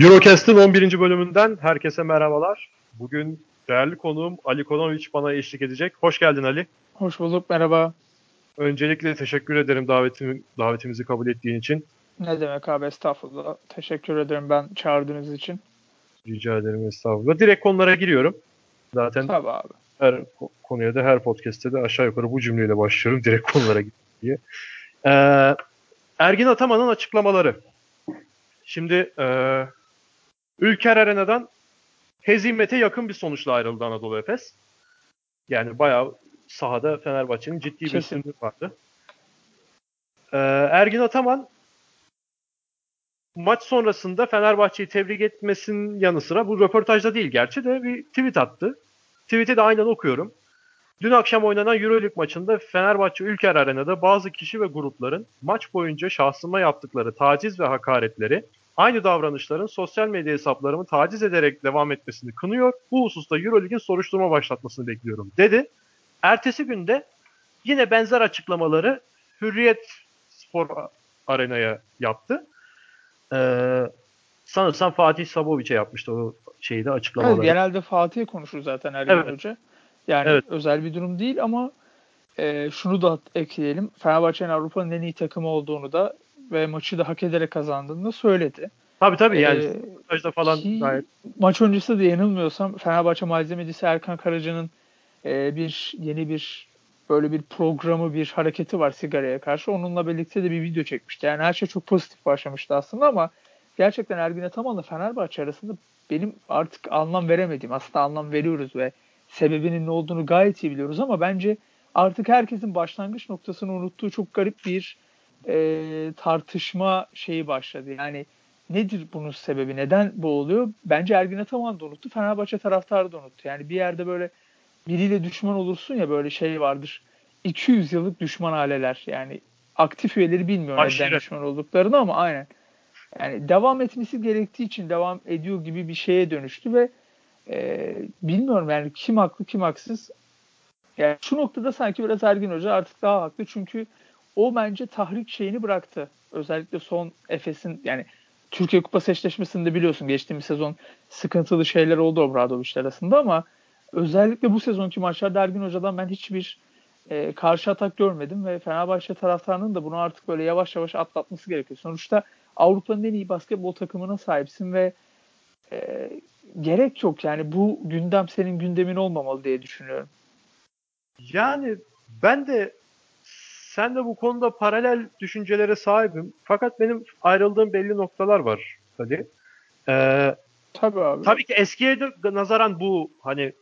Eurocast'ın 11. bölümünden herkese merhabalar. Bugün değerli konuğum Ali Konoviç bana eşlik edecek. Hoş geldin Ali. Hoş bulduk, merhaba. Öncelikle teşekkür ederim davetimi, davetimizi kabul ettiğin için. Ne demek abi estağfurullah. Teşekkür ederim ben çağırdığınız için. Rica ederim estağfurullah. Direkt konulara giriyorum. Zaten Tabii abi. her konuya da her podcast'te de aşağı yukarı bu cümleyle başlıyorum. Direkt konulara diye. Ee, Ergin Ataman'ın açıklamaları. Şimdi e, Ülker Arena'dan hezimete yakın bir sonuçla ayrıldı Anadolu Efes. Yani bayağı sahada Fenerbahçe'nin ciddi bir üstünlüğü vardı. Ee, Ergin Ataman maç sonrasında Fenerbahçe'yi tebrik etmesinin yanı sıra bu röportajda değil gerçi de bir tweet attı. Tweet'i de aynen okuyorum. Dün akşam oynanan Euroleague maçında Fenerbahçe Ülker Arena'da bazı kişi ve grupların maç boyunca şahsıma yaptıkları taciz ve hakaretleri aynı davranışların sosyal medya hesaplarımı taciz ederek devam etmesini kınıyor. Bu hususta Euroleague'in soruşturma başlatmasını bekliyorum dedi. Ertesi günde yine benzer açıklamaları Hürriyet Spor Arena'ya yaptı. Ee, sanırsam Fatih Sabovic'e yapmıştı o şeyde açıklamaları. Evet, genelde Fatih konuşur zaten Ergin Evet. Hoca. Yani Evet. özel bir durum değil ama e, şunu da ekleyelim. Fenerbahçe'nin Avrupa'nın en iyi takımı olduğunu da ve maçı da hak ederek kazandığını da söyledi. Tabii tabii yani Ee, falan ki gayet maç öncesi de yanılmıyorsam Fenerbahçe malzemecisi Erkan Karaca'nın e, bir yeni bir böyle bir programı bir hareketi var sigaraya karşı. Onunla birlikte de bir video çekmişti. Yani her şey çok pozitif başlamıştı aslında ama gerçekten Ergin Ataman'la Fenerbahçe arasında benim artık anlam veremediğim aslında anlam veriyoruz ve sebebinin ne olduğunu gayet iyi biliyoruz ama bence artık herkesin başlangıç noktasını unuttuğu çok garip bir e, tartışma şeyi başladı. Yani nedir bunun sebebi? Neden bu oluyor? Bence Ergin Ataman da unuttu. Fenerbahçe taraftarı da unuttu. Yani bir yerde böyle biriyle düşman olursun ya böyle şey vardır. 200 yıllık düşman aileler. Yani aktif üyeleri bilmiyor neden Aşiret. düşman olduklarını ama aynen. Yani devam etmesi gerektiği için devam ediyor gibi bir şeye dönüştü ve e, bilmiyorum yani kim haklı kim haksız. Yani şu noktada sanki biraz Ergin Hoca artık daha haklı çünkü o bence tahrik şeyini bıraktı. Özellikle son Efes'in yani Türkiye Kupası eşleşmesinde biliyorsun geçtiğimiz sezon sıkıntılı şeyler oldu Obradoviç arasında ama özellikle bu sezonki maçlarda Ergin Hoca'dan ben hiçbir e, karşı atak görmedim ve Fenerbahçe taraftarının da bunu artık böyle yavaş yavaş atlatması gerekiyor. Sonuçta Avrupa'nın en iyi basketbol takımına sahipsin ve e, gerek yok yani bu gündem senin gündemin olmamalı diye düşünüyorum. Yani ben de sen de bu konuda paralel düşüncelere sahibim. Fakat benim ayrıldığım belli noktalar var hadi. Ee, Tabii abi. tabii ki eskiye de nazaran bu hani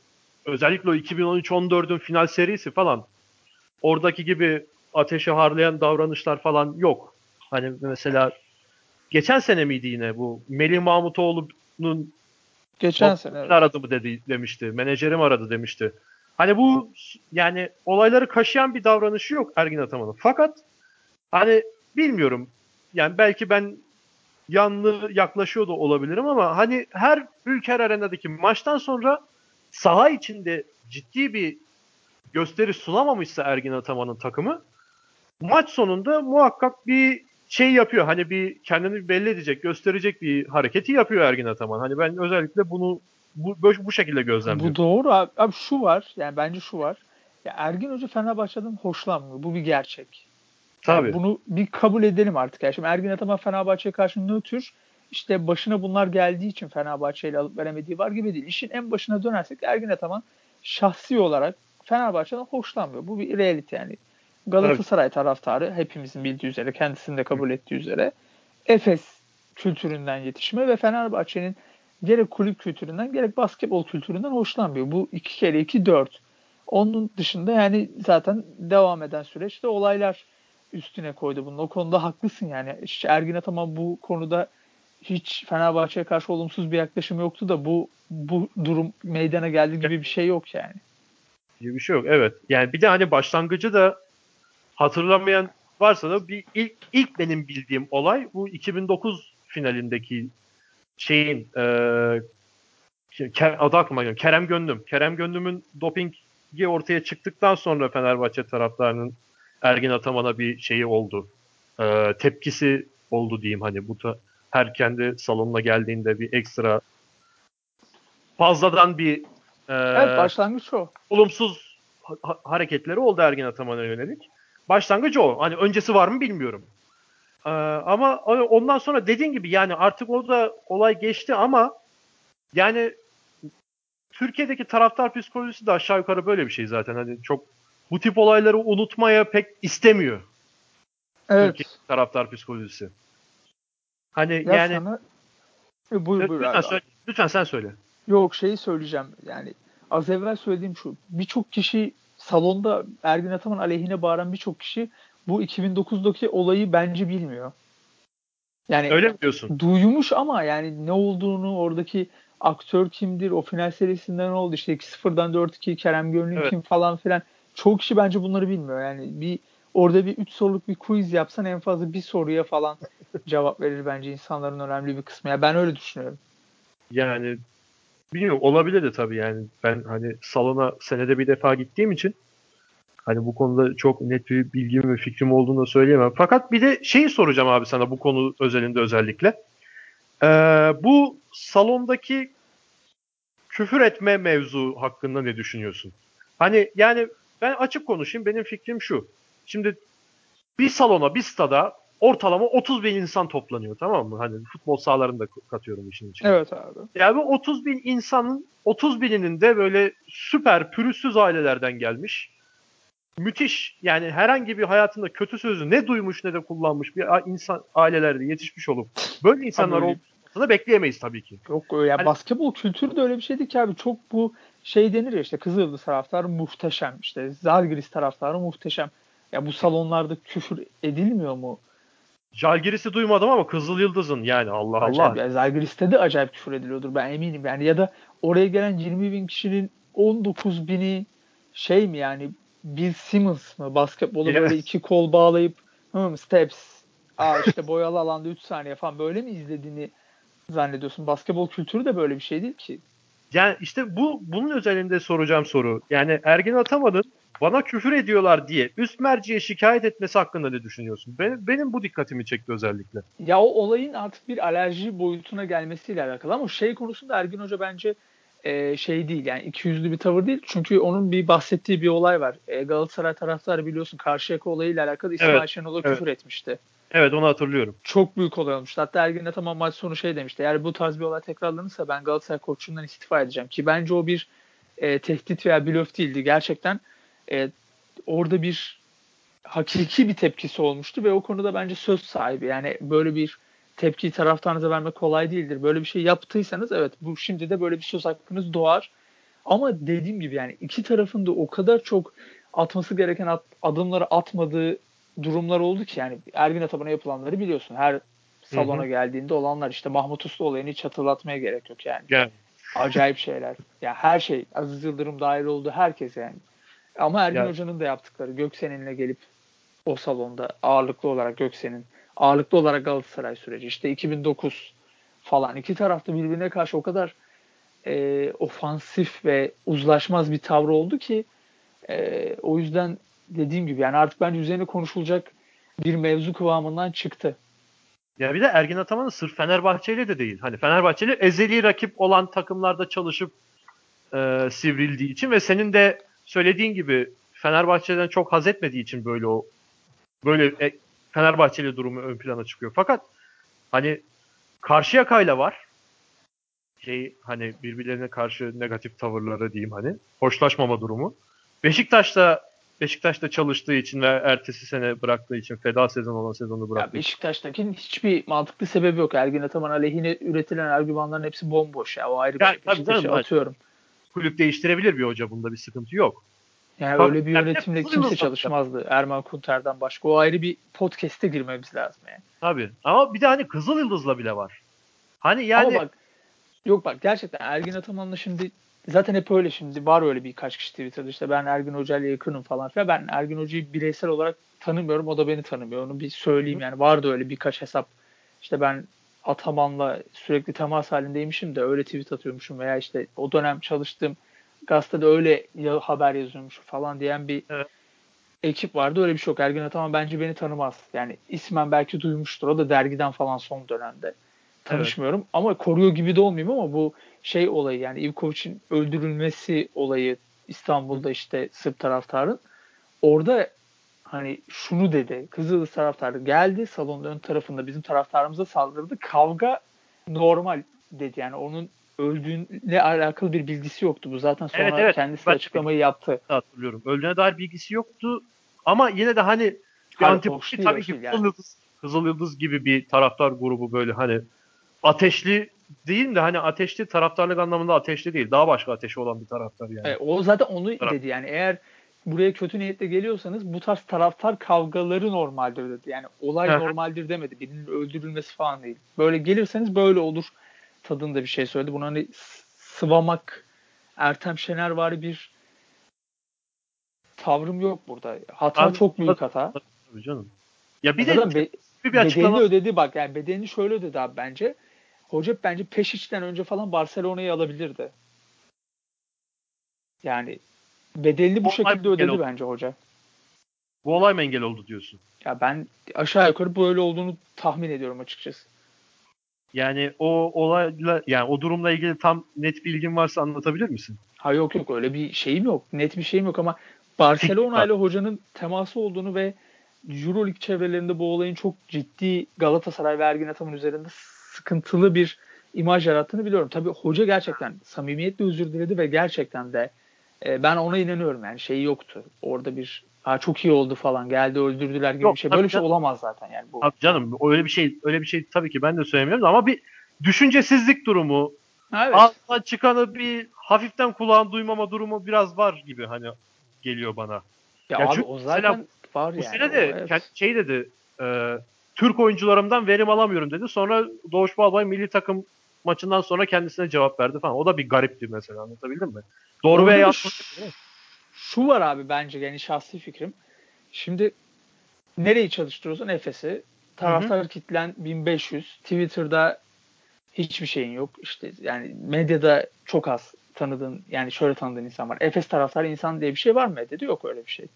özellikle o 2013-14'ün final serisi falan oradaki gibi ateşe harlayan davranışlar falan yok. Hani mesela geçen sene miydi yine bu Melih Mahmutoğlu'nun Geçen sene. evet. aradı mı dedi demişti. Menajerim aradı demişti. Hani bu yani olayları kaşıyan bir davranışı yok Ergin Ataman'ın. Fakat hani bilmiyorum. Yani belki ben yanlı yaklaşıyor da olabilirim ama hani her Ülker Arena'daki maçtan sonra saha içinde ciddi bir gösteri sunamamışsa Ergin Ataman'ın takımı maç sonunda muhakkak bir şey yapıyor. Hani bir kendini belli edecek, gösterecek bir hareketi yapıyor Ergin Ataman. Hani ben özellikle bunu bu, bu, bu şekilde gözlemliyorum. Bu doğru abi. Abi şu var yani bence şu var. Ya Ergin Hoca Fenerbahçe'den hoşlanmıyor. Bu bir gerçek. Tabii. Yani bunu bir kabul edelim artık. Yani şimdi Ergin Ataman Fenerbahçe'ye karşı nötr işte başına bunlar geldiği için Fenerbahçe ile alıp veremediği var gibi değil. İşin en başına dönersek Ergin Ataman şahsi olarak Fenerbahçe'den hoşlanmıyor. Bu bir realite yani. Galatasaray taraftarı hepimizin bildiği üzere, kendisinin de kabul ettiği üzere Efes kültüründen yetişme ve Fenerbahçe'nin gerek kulüp kültüründen gerek basketbol kültüründen hoşlanmıyor. Bu iki kere iki dört. Onun dışında yani zaten devam eden süreçte olaylar üstüne koydu bunun. O konuda haklısın yani. İşte Ergin Ataman bu konuda hiç Fenerbahçe'ye karşı olumsuz bir yaklaşım yoktu da bu bu durum meydana geldi gibi bir şey yok yani. Gibi bir şey yok. Evet. Yani bir de hani başlangıcı da hatırlamayan varsa da bir ilk, ilk benim bildiğim olay bu 2009 finalindeki şeyin e, adı aklıma gelmiyor. Kerem Gönlüm. Kerem Gönlüm'ün dopingi ortaya çıktıktan sonra Fenerbahçe taraftarının Ergin Ataman'a bir şeyi oldu. E, tepkisi oldu diyeyim hani bu ta- her kendi salonuna geldiğinde bir ekstra fazladan bir e, evet başlangıç o. Olumsuz ha- hareketleri oldu Ergin Ataman'a yönelik. Başlangıcı o. Hani öncesi var mı bilmiyorum. Ee, ama ondan sonra dediğin gibi yani artık orada olay geçti ama yani Türkiye'deki taraftar psikolojisi de aşağı yukarı böyle bir şey zaten. Hani çok bu tip olayları unutmaya pek istemiyor. Evet. Türkiye taraftar psikolojisi. Hani ya yani sana... E, buyur, buyur lütfen, söyle, lütfen sen söyle. Yok şeyi söyleyeceğim. Yani az evvel söylediğim şu. Birçok kişi salonda Ergin Ataman aleyhine bağıran birçok kişi bu 2009'daki olayı bence bilmiyor. Yani Öyle mi diyorsun? Duymuş ama yani ne olduğunu oradaki aktör kimdir, o final serisinden ne oldu işte 2-0'dan 4-2 Kerem Gönlün evet. kim falan filan. Çoğu kişi bence bunları bilmiyor. Yani bir orada bir 3 soruluk bir quiz yapsan en fazla bir soruya falan cevap verir bence insanların önemli bir kısmı. Yani ben öyle düşünüyorum. Yani bilmiyorum olabilir de tabii yani ben hani salona senede bir defa gittiğim için hani bu konuda çok net bir bilgim ve fikrim olduğunu da söyleyemem. Fakat bir de şeyi soracağım abi sana bu konu özelinde özellikle. Ee, bu salondaki küfür etme mevzu hakkında ne düşünüyorsun? Hani yani ben açık konuşayım benim fikrim şu. Şimdi bir salona bir stada ortalama 30 bin insan toplanıyor tamam mı? Hani futbol sahalarını da katıyorum işin içine. Evet abi. Yani bu 30 bin insanın 30 bininin de böyle süper pürüzsüz ailelerden gelmiş. Müthiş yani herhangi bir hayatında kötü sözü ne duymuş ne de kullanmış bir insan ailelerde yetişmiş olup böyle insanlar olmasını bekleyemeyiz tabii ki. Yok ya yani, basketbol kültürü de öyle bir şeydi ki abi çok bu şey denir ya işte Kızıldız taraftarı muhteşem işte Zalgiris taraftarı muhteşem. Ya bu salonlarda küfür edilmiyor mu? Jalgiris'i duymadım ama Kızıl Yıldız'ın yani Allah acayip, Allah. Zalgiris'te de acayip küfür ediliyordur ben eminim. Yani ya da oraya gelen 20 bin kişinin 19 bini şey mi yani Bill Simmons mı basketbolu yes. böyle iki kol bağlayıp hmm, steps aa işte boyalı alanda 3 saniye falan böyle mi izlediğini zannediyorsun? Basketbol kültürü de böyle bir şey değil ki. Yani işte bu bunun özelinde soracağım soru. Yani Ergin Ataman'ın bana küfür ediyorlar diye üst merciye şikayet etmesi hakkında ne düşünüyorsun? Benim, benim bu dikkatimi çekti özellikle. Ya o olayın artık bir alerji boyutuna gelmesiyle alakalı ama şey konusunda Ergin Hoca bence e, şey değil yani iki yüzlü bir tavır değil. Çünkü onun bir bahsettiği bir olay var. E, Galatasaray taraftarı biliyorsun Karşıyaka olayıyla alakalı İsmail evet, Şenol'a evet. küfür etmişti. Evet onu hatırlıyorum. Çok büyük olay olmuştu. Hatta Ergin tamam maç sonu şey demişti. Eğer bu tarz bir olay tekrarlanırsa ben Galatasaray koçundan istifa edeceğim. Ki bence o bir e, tehdit veya blöf değildi. Gerçekten e, orada bir hakiki bir tepkisi olmuştu ve o konuda bence söz sahibi. Yani böyle bir tepkiyi taraftarınıza vermek kolay değildir. Böyle bir şey yaptıysanız evet bu şimdi de böyle bir söz hakkınız doğar. Ama dediğim gibi yani iki tarafın da o kadar çok atması gereken at, adımları atmadığı durumlar oldu ki yani Ergin Ataman'a yapılanları biliyorsun. Her salona hı hı. geldiğinde olanlar işte Mahmut Uslu olayını hiç hatırlatmaya gerek yok yani. Gel. Acayip şeyler. Ya yani her şey Aziz Yıldırım dahil oldu herkes yani. Ama Ergin ya. Hoca'nın da yaptıkları Göksen'inle gelip o salonda ağırlıklı olarak Göksen'in ağırlıklı olarak Galatasaray süreci işte 2009 falan iki tarafta birbirine karşı o kadar e, ofansif ve uzlaşmaz bir tavrı oldu ki e, o yüzden dediğim gibi yani artık bence üzerine konuşulacak bir mevzu kıvamından çıktı. Ya bir de Ergin Ataman'ın sırf Fenerbahçe'yle de değil. Hani Fenerbahçeli ezeli rakip olan takımlarda çalışıp e, sivrildiği için ve senin de söylediğin gibi Fenerbahçe'den çok haz etmediği için böyle o böyle e, Fenerbahçeli durumu ön plana çıkıyor. Fakat hani Karşıyaka'yla var. Şey hani birbirlerine karşı negatif tavırları diyeyim hani. Hoşlaşmama durumu. Beşiktaş'ta Beşiktaş'ta çalıştığı için ve ertesi sene bıraktığı için feda sezon olan sezonu bıraktı. Ya Beşiktaş'takinin hiçbir mantıklı sebebi yok. Ergin Ataman aleyhine üretilen argümanların hepsi bomboş ya. O ayrı bir yani, şey. Tabii, atıyorum. Kulüp değiştirebilir bir hoca bunda bir sıkıntı yok. Yani Tabii, öyle bir yönetimle kimse çalışmazdı. Erman Kunter'den başka. O ayrı bir podcast'e girmemiz lazım yani. Tabii. Ama bir de hani Kızıl Yıldız'la bile var. Hani yani Ama bak yok bak gerçekten Ergin Ataman'la şimdi zaten hep öyle şimdi var öyle birkaç kişi Twitter'da işte ben Ergin Hoca ile yakınım falan filan. Ben Ergin Hoca'yı bireysel olarak tanımıyorum. O da beni tanımıyor. Onu bir söyleyeyim yani. Vardı öyle birkaç hesap. İşte ben Ataman'la sürekli temas halindeymişim de öyle tweet atıyormuşum veya işte o dönem çalıştığım gazetede öyle ya, haber yazıyormuş falan diyen bir evet. ekip vardı. Öyle bir şey yok. Ergin Ataman bence beni tanımaz. Yani ismen belki duymuştur. O da dergiden falan son dönemde. tanışmıyorum evet. ama koruyor gibi de olmayayım ama bu şey olayı yani Ivkovic'in öldürülmesi olayı İstanbul'da işte Sırp taraftarın orada hani şunu dedi. Kızıldız taraftarı geldi salonun ön tarafında bizim taraftarımıza saldırdı. Kavga normal dedi. Yani onun öldüğüne alakalı bir bilgisi yoktu. Bu zaten sonra evet, evet. kendisi ben açıklamayı yaptı. Hatırlıyorum. Öldüğüne dair bilgisi yoktu. Ama yine de hani antipati tabii ki yani. Kızıl, Yıldız, Kızıl Yıldız gibi bir taraftar grubu böyle hani ateşli değil de hani ateşli taraftarlık anlamında ateşli değil. Daha başka ateşi olan bir taraftar yani. Evet, o zaten onu Taraf. dedi yani eğer buraya kötü niyetle geliyorsanız bu tarz taraftar kavgaları normaldir dedi. Yani olay normaldir demedi. Birinin öldürülmesi falan değil. Böyle gelirseniz böyle olur tadında bir şey söyledi. Bunu hani sıvamak Ertem Şener var bir tavrım yok burada. Hata Abi, çok büyük hata. Tabii canım. Ya bir de be, bir açıklama... bedelini ödedi bak yani bedelini şöyle ödedi abi bence. Hoca bence Peşiç'ten önce falan Barcelona'yı alabilirdi. Yani bedelini bu, bu şekilde ödedi oldu. bence hoca. Bu olay mı engel oldu diyorsun? Ya ben aşağı yukarı böyle olduğunu tahmin ediyorum açıkçası. Yani o olayla yani o durumla ilgili tam net bilgin varsa anlatabilir misin? Ha yok yok öyle bir şeyim yok. Net bir şeyim yok ama Barcelona ile hocanın teması olduğunu ve Euroleague çevrelerinde bu olayın çok ciddi Galatasaray ve Ergin Ataman üzerinde sıkıntılı bir imaj yarattığını biliyorum. Tabii hoca gerçekten samimiyetle özür diledi ve gerçekten de e, ben ona inanıyorum yani şey yoktu. Orada bir ha çok iyi oldu falan geldi öldürdüler gibi Yok, bir şey. Böyle bir şey olamaz zaten yani bu. Abi canım öyle bir şey öyle bir şey tabii ki ben de söylemiyorum ama bir düşüncesizlik durumu evet. ağzından çıkanı bir hafiften kulağın duymama durumu biraz var gibi hani geliyor bana. Ya, ya abi o zaten var bu yani. Bu sene de evet. şey dedi e, Türk oyuncularımdan verim alamıyorum dedi. Sonra Doğuş Balbay milli takım maçından sonra kendisine cevap verdi falan. O da bir garipti mesela anlatabildim mi? Doğru veya yanlış. Şu var abi bence yani şahsi fikrim. Şimdi nereyi çalıştırıyorsun? Efes'i. Taraftar kitlen 1500. Twitter'da hiçbir şeyin yok. İşte yani medyada çok az tanıdığın yani şöyle tanıdığın insan var. Efes taraftarı insan diye bir şey var mı medyada? Yok öyle bir şey.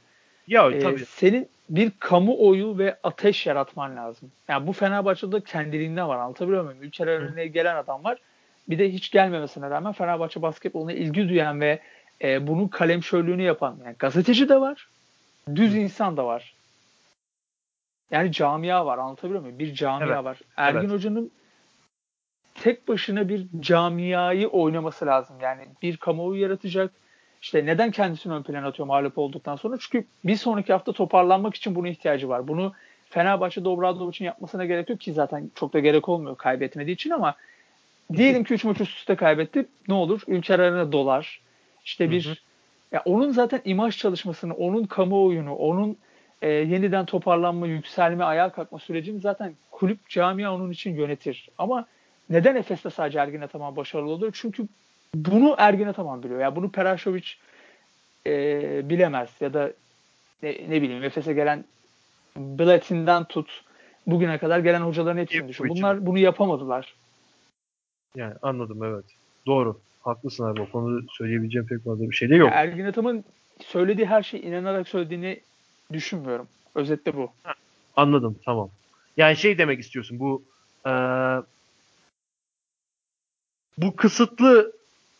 Ya ee, tabii. Senin bir kamuoyu ve ateş yaratman lazım. Yani bu Fenerbahçe'de kendiliğinden var. Anlatabiliyor muyum? Ülkeler önüne gelen adam var. Bir de hiç gelmemesine rağmen Fenerbahçe basketboluna ilgi duyan ve e, bunun kalemşörlüğünü yapan yani gazeteci de var. Düz insan da var. Yani camia var. Anlatabiliyor muyum? Bir camia evet. var. Ergin evet. Hoca'nın tek başına bir camiayı oynaması lazım. Yani bir kamuoyu yaratacak. İşte neden kendisini ön plana atıyor mağlup olduktan sonra? Çünkü bir sonraki hafta toparlanmak için buna ihtiyacı var. Bunu Fenerbahçe Dobradovic'in yapmasına gerek yok ki zaten çok da gerek olmuyor kaybetmediği için ama diyelim ki 3 maç üst üste kaybetti. Ne olur? Ülker arasında dolar. İşte bir hı hı. Ya onun zaten imaj çalışmasını, onun kamuoyunu, onun e, yeniden toparlanma, yükselme, ayağa kalkma sürecini zaten kulüp camia onun için yönetir. Ama neden Efes'te sadece Ergin Ataman başarılı oluyor? Çünkü bunu Ergin Ataman biliyor. Yani bunu Peraşovic e, bilemez ya da ne, ne bileyim Efes'e gelen Blatty'nden tut bugüne kadar gelen hocaların hepsini düşün. Bunlar bunu yapamadılar. Yani anladım evet. Doğru. Haklısın abi. O konuda söyleyebileceğim pek fazla bir şey de yok. Yani Ergin Ataman söylediği her şeyi inanarak söylediğini düşünmüyorum. Özetle bu. anladım. Tamam. Yani şey demek istiyorsun. Bu ee, bu kısıtlı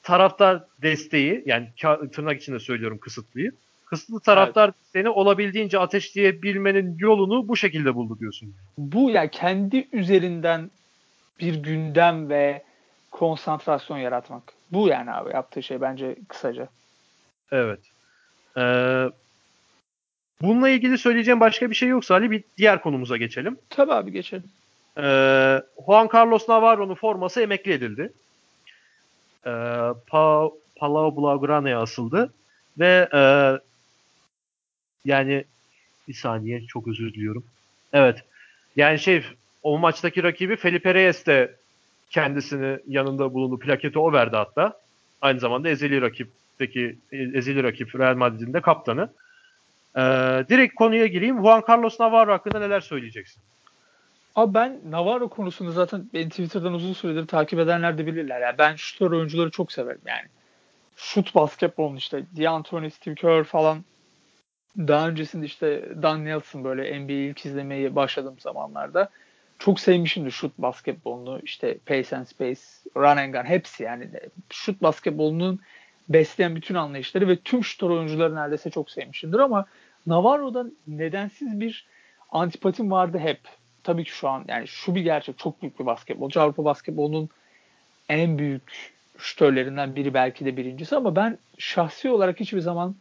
taraftar desteği yani tırnak içinde söylüyorum kısıtlıyı. Kısıtlı taraftar evet. desteğini olabildiğince ateşleyebilmenin yolunu bu şekilde buldu diyorsun. Bu ya yani kendi üzerinden bir gündem ve konsantrasyon yaratmak. Bu yani abi yaptığı şey bence kısaca. Evet. Ee, bununla ilgili söyleyeceğim başka bir şey yoksa Ali bir diğer konumuza geçelim. Tabii abi geçelim. Ee, Juan Carlos Navarro'nun forması emekli edildi. Ee, pa Palau Blaugrane'ye asıldı ve e, yani bir saniye çok özür diliyorum. Evet. Yani şey o maçtaki rakibi Felipe Reyes de kendisini yanında bulundu. Plaketi o verdi hatta. Aynı zamanda ezeli rakipteki ezeli rakip Real Madrid'in de kaptanı. Ee, direkt konuya gireyim. Juan Carlos Navarro hakkında neler söyleyeceksin? Abi ben Navarro konusunda zaten beni Twitter'dan uzun süredir takip edenler de bilirler. Yani ben şutör oyuncuları çok severim yani. Şut basketbolun işte D'Antoni, Steve Kerr falan daha öncesinde işte Dan Nelson böyle NBA ilk izlemeye başladığım zamanlarda çok sevmişimdir şut basketbolunu. İşte pace and space, run and gun hepsi yani şut basketbolunun besleyen bütün anlayışları ve tüm şutör oyuncuları neredeyse çok sevmişimdir ama Navarro'da nedensiz bir antipatim vardı hep. Tabii ki şu an yani şu bir gerçek çok büyük bir basketbolcu. Avrupa basketbolunun en büyük şütörlerinden biri belki de birincisi ama ben şahsi olarak hiçbir zaman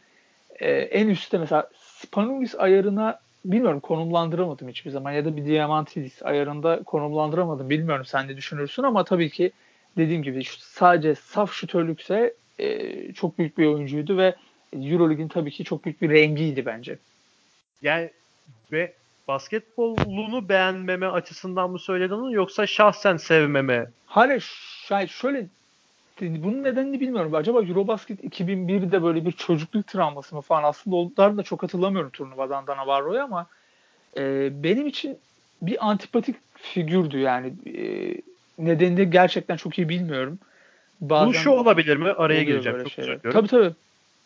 e, en üstte mesela Spanulis ayarına bilmiyorum konumlandıramadım hiçbir zaman ya da bir Diamantidis ayarında konumlandıramadım. Bilmiyorum sen ne düşünürsün ama tabii ki dediğim gibi sadece saf şütörlükse e, çok büyük bir oyuncuydu ve Euroleague'in tabii ki çok büyük bir rengiydi bence. Yani ve basketbolunu beğenmeme açısından mı söyledin yoksa şahsen sevmeme? Hani şöyle, şöyle bunun nedenini bilmiyorum. Acaba Eurobasket 2001'de böyle bir çocukluk travması mı falan aslında onları da çok hatırlamıyorum turnuvadan da Navarro'ya ama e, benim için bir antipatik figürdü yani. E, nedenini gerçekten çok iyi bilmiyorum. Bazen Bu şu olabilir mi? Araya gireceğim. Çok şeyler. Tabii tabii.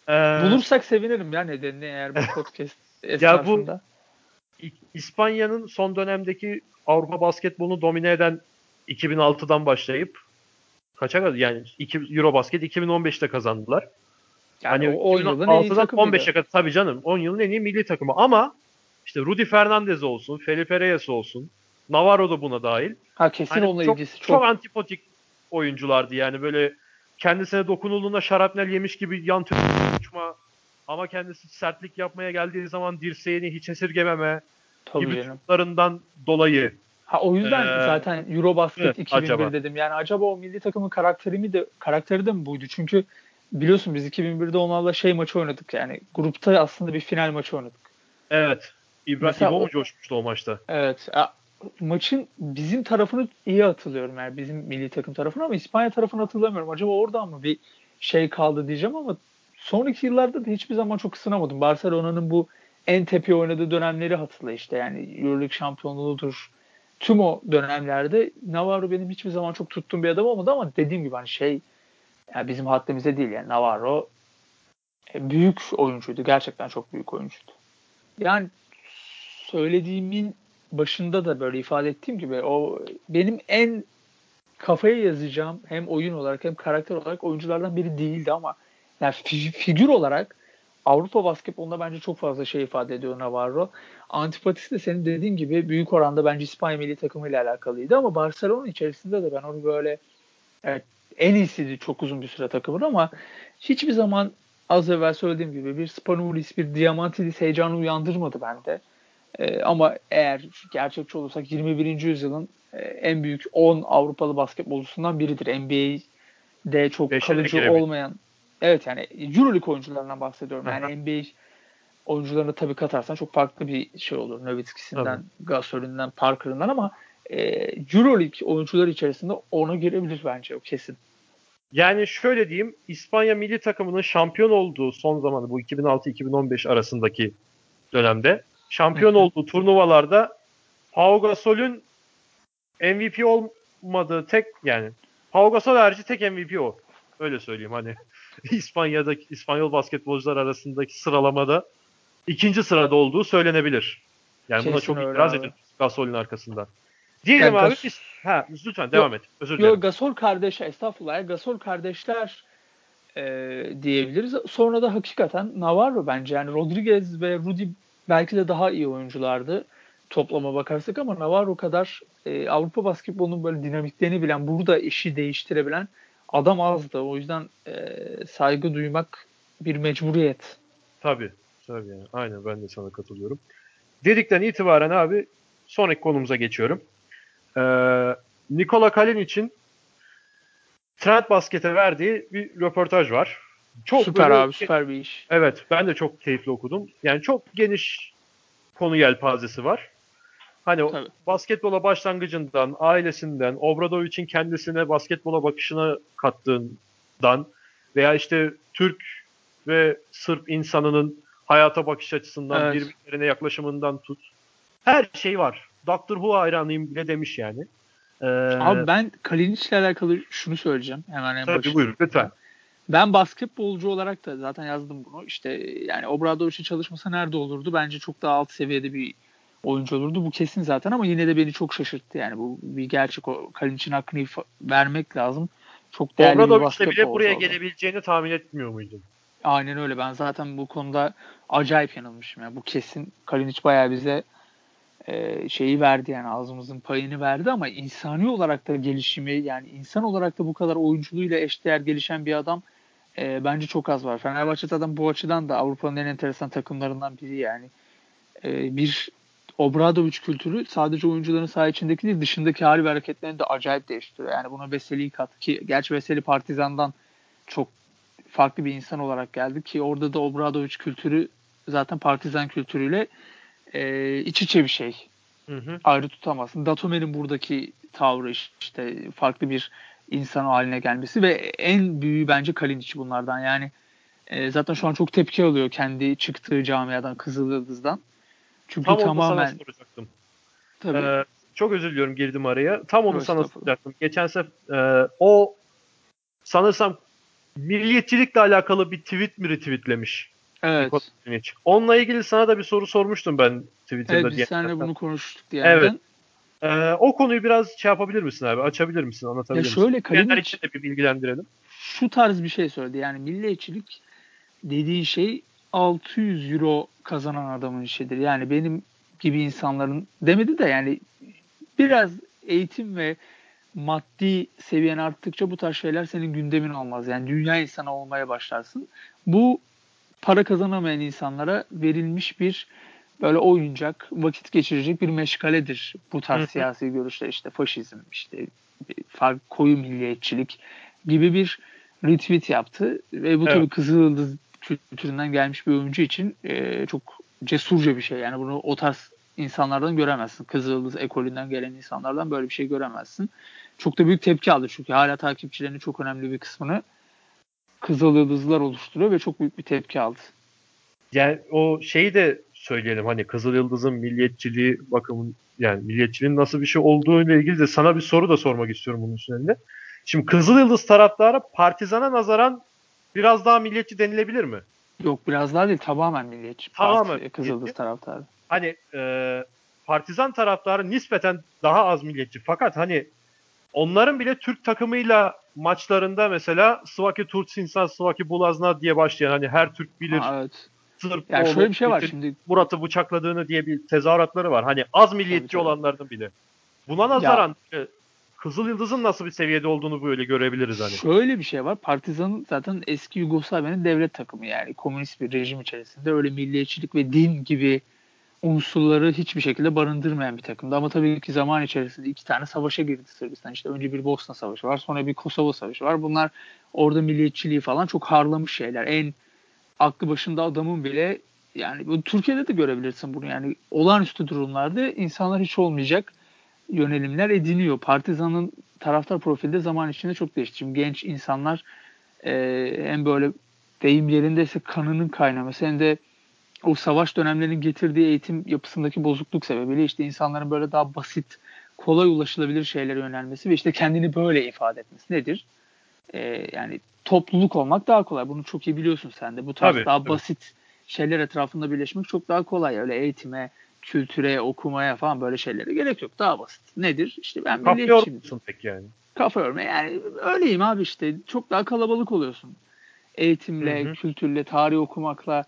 Ee, Bulursak sevinirim ya nedenini eğer bu podcast esnasında. Ya bu İspanya'nın son dönemdeki Avrupa basketbolunu domine eden 2006'dan başlayıp kaça kadar yani 2 Eurobasket 2015'te kazandılar. Yani hani o 10 yılın en iyi 15'e kadar tabii canım 10 yılın en iyi milli takımı ama işte Rudy Fernandez olsun, Felipe Reyes olsun, Navarro da buna dahil. Ha kesin hani onunla çok, ilgisi çok. Çok antipatik oyunculardı yani böyle kendisine dokunulduğunda şarapnel yemiş gibi yan uçma ama kendisi sertlik yapmaya geldiği zaman dirseğini hiç esirgememe Tabii gibi tutlarından dolayı Ha o yüzden ee, zaten Eurobasket evet, 2001 acaba. dedim. Yani acaba o milli takımın karakteri mi de karakteri de mi buydu? Çünkü biliyorsun biz 2001'de onlarla şey maçı oynadık yani. Grupta aslında bir final maçı oynadık. Evet. İbrahim İbo mu coşmuştu o maçta? Evet. Ya, maçın bizim tarafını iyi hatırlıyorum yani bizim milli takım tarafını ama İspanya tarafını hatırlamıyorum. Acaba oradan mı bir şey kaldı diyeceğim ama sonraki yıllarda da hiçbir zaman çok ısınamadım. Barcelona'nın bu en tepe oynadığı dönemleri hatırla işte yani Euroleague şampiyonluğudur, tüm o dönemlerde Navarro benim hiçbir zaman çok tuttuğum bir adam olmadı ama dediğim gibi hani şey yani bizim haddimize değil yani Navarro e, büyük oyuncuydu. Gerçekten çok büyük oyuncuydu. Yani söylediğimin başında da böyle ifade ettiğim gibi o benim en kafaya yazacağım hem oyun olarak hem karakter olarak oyunculardan biri değildi ama yani figür olarak Avrupa basketbolunda bence çok fazla şey ifade ediyor Navarro. Antipatisi de senin dediğin gibi büyük oranda bence İspanya milli takımıyla alakalıydı ama Barcelona içerisinde de ben onu böyle evet, en iyisiydi çok uzun bir süre takımın ama hiçbir zaman az evvel söylediğim gibi bir Spanulis, bir Diamantidis heyecanı uyandırmadı bende. Ee, ama eğer gerçekçi olursak 21. yüzyılın e, en büyük 10 Avrupalı basketbolcusundan biridir. NBA'de çok Beşe kalıcı olmayan Evet yani Euroleague oyuncularından bahsediyorum. Yani. NBA oyuncularını tabii katarsan çok farklı bir şey olur. Nowitzki'sinden, Gasol'inden, Parker'ından ama e, Euroleague oyuncular içerisinde ona girebilir bence o kesin. Yani şöyle diyeyim, İspanya milli takımının şampiyon olduğu son zamanı bu 2006-2015 arasındaki dönemde şampiyon olduğu turnuvalarda Pau Gasol'ün MVP olmadığı tek yani Pau Gasol harici tek MVP o. Öyle söyleyeyim hani. İspanya'daki İspanyol basketbolcular arasındaki sıralamada ikinci sırada olduğu söylenebilir. Yani Kesin buna çok itiraz edilmiş Gasol'ün arkasında. Diyelim yani abi Gas- biz, ha, lütfen devam et. Özür dilerim. Yo, Gasol kardeş estağfurullah. Gasol kardeşler e, diyebiliriz. Sonra da hakikaten Navarro bence yani Rodriguez ve Rudy belki de daha iyi oyunculardı toplama bakarsak ama Navarro kadar e, Avrupa basketbolunun böyle dinamiklerini bilen, burada işi değiştirebilen adam azdı. O yüzden e, saygı duymak bir mecburiyet. Tabii. Tabii yani. Aynen ben de sana katılıyorum. Dedikten itibaren abi sonraki konumuza geçiyorum. Ee, Nikola Kalin için Trend Basket'e verdiği bir röportaj var. Çok süper böyle, abi süper bir iş. Evet ben de çok keyifli okudum. Yani çok geniş konu yelpazesi var. Hani Tabii. basketbola başlangıcından, ailesinden, Obradovic'in kendisine basketbola bakışına kattığından veya işte Türk ve Sırp insanının hayata bakış açısından, evet. birbirlerine yaklaşımından tut. Her şey var. Doctor Who hayranıyım bile demiş yani. Ee, Abi ben Kalinic'le alakalı şunu söyleyeceğim. Hemen en tabii başında. buyurun lütfen. Ben basketbolcu olarak da zaten yazdım bunu. İşte yani Obradovic'in çalışması nerede olurdu? Bence çok daha alt seviyede bir oyuncu olurdu. Bu kesin zaten ama yine de beni çok şaşırttı. Yani bu bir gerçek. O Kalinic'in hakkını vermek lazım. Çok değerli Obradovic bir basketbol bile buraya oldu. gelebileceğini tahmin etmiyor muydun? Aynen öyle. Ben zaten bu konuda acayip yanılmışım. Yani bu kesin Kalinic bayağı bize e, şeyi verdi yani ağzımızın payını verdi ama insani olarak da gelişimi yani insan olarak da bu kadar oyunculuğuyla eşdeğer gelişen bir adam e, bence çok az var. Fenerbahçe zaten bu açıdan da Avrupa'nın en enteresan takımlarından biri yani. E, bir Obradovic kültürü sadece oyuncuların saha içindeki değil dışındaki hali ve hareketlerini de acayip değiştiriyor. Yani buna Veseli'yi kat ki gerçi Veseli Partizan'dan çok farklı bir insan olarak geldi ki orada da Obradovic kültürü zaten Partizan kültürüyle e, iç içe bir şey. Hı hı. Ayrı tutamazsın. Datome'nin buradaki tavrı işte farklı bir insan haline gelmesi ve en büyüğü bence Kalinic bunlardan. Yani e, zaten şu an çok tepki alıyor kendi çıktığı camiadan Kızıl Yıldız'dan. Çünkü Tam tamamen sana soracaktım. tabii Ee, çok özür diliyorum girdim araya. Tam onu Yok, sana soracaktım. Geçen sefer e, o sanırsam milliyetçilikle alakalı bir tweet mi retweetlemiş? evet. Onunla ilgili sana da bir soru sormuştum ben Twitter'da. Evet biz seninle bunu konuştuk diye. Evet. Ee, o konuyu biraz şey yapabilir misin abi? Açabilir misin? Anlatabilir Ya misin? şöyle Dinleyenler Kalinic için de bir bilgilendirelim. şu tarz bir şey söyledi. Yani milliyetçilik dediği şey 600 euro kazanan adamın işidir. Yani benim gibi insanların demedi de yani biraz eğitim ve maddi seviyen arttıkça bu tarz şeyler senin gündemin olmaz. Yani dünya insanı olmaya başlarsın. Bu para kazanamayan insanlara verilmiş bir böyle oyuncak, vakit geçirecek bir meşgaledir. Bu tarz Hı hı. siyasi görüşler işte faşizm, işte koyu milliyetçilik gibi bir retweet yaptı. Ve bu Evet. tabii Kızıl Yıldız kültüründen gelmiş bir oyuncu için e, çok cesurca bir şey. Yani bunu o tarz insanlardan göremezsin. Kızıl Yıldız ekolünden gelen insanlardan böyle bir şey göremezsin. Çok da büyük tepki aldı çünkü hala takipçilerinin çok önemli bir kısmını Kızıl Yıldızlılar oluşturuyor ve çok büyük bir tepki aldı. Yani o şeyi de söyleyelim hani Kızıl Yıldız'ın milliyetçiliği bakımın yani milliyetçiliğin nasıl bir şey olduğu ile ilgili de sana bir soru da sormak istiyorum bunun üzerinde. Şimdi Kızıl Yıldız taraftarı Partizan'a nazaran biraz daha milliyetçi denilebilir mi? Yok biraz daha değil tamamen milliyetçi. Tamamen Parti, Kızıl Yıldız milliyetçi. taraftarı. Hani e, Partizan taraftarı nispeten daha az milliyetçi. Fakat hani onların bile Türk takımıyla maçlarında mesela Svaki Turtsinsan, Svaki Bulazna diye başlayan hani her Türk bilir Ha, evet. Sırp Yani şöyle bir şey var şimdi Murat'ı bıçakladığını diye bir tezahüratları var. Hani az milliyetçi Tabii, tabii. olanlardan bile. Buna nazaran e, Kızıl Yıldız'ın nasıl bir seviyede olduğunu böyle görebiliriz hani. Şöyle bir şey var. Partizan zaten eski Yugoslavya'nın devlet takımı yani komünist bir rejim içerisinde öyle milliyetçilik ve din gibi unsurları hiçbir şekilde barındırmayan bir takımdı. Ama tabii ki zaman içerisinde iki tane savaşa girdi Sırbistan. İşte önce bir Bosna Savaşı var, sonra bir Kosova Savaşı var. Bunlar orada milliyetçiliği falan çok harlamış şeyler. En aklı başında adamın bile yani bu Türkiye'de de görebilirsin bunu. Yani olağanüstü durumlarda insanlar hiç olmayacak yönelimler ediniyor. Partizan'ın taraftar profili de zaman içinde çok değişti. Şimdi genç insanlar e, hem böyle deyim yerindeyse kanının kaynaması hem de o savaş dönemlerinin getirdiği eğitim yapısındaki bozukluk sebebiyle işte insanların böyle daha basit, kolay ulaşılabilir şeylere yönelmesi ve işte kendini böyle ifade etmesi nedir? E, yani topluluk olmak daha kolay. Bunu çok iyi biliyorsun sen de. Bu tarz Tabii, daha tabii. basit şeyler etrafında birleşmek çok daha kolay. Öyle eğitime, kültüre, okumaya falan böyle şeylere gerek yok. Daha basit. Nedir? İşte ben Kapıyor milliyetçiyim. musun peki yani? Kafa örme. Yani öyleyim abi işte. Çok daha kalabalık oluyorsun. Eğitimle, Hı hı. kültürle, tarih okumakla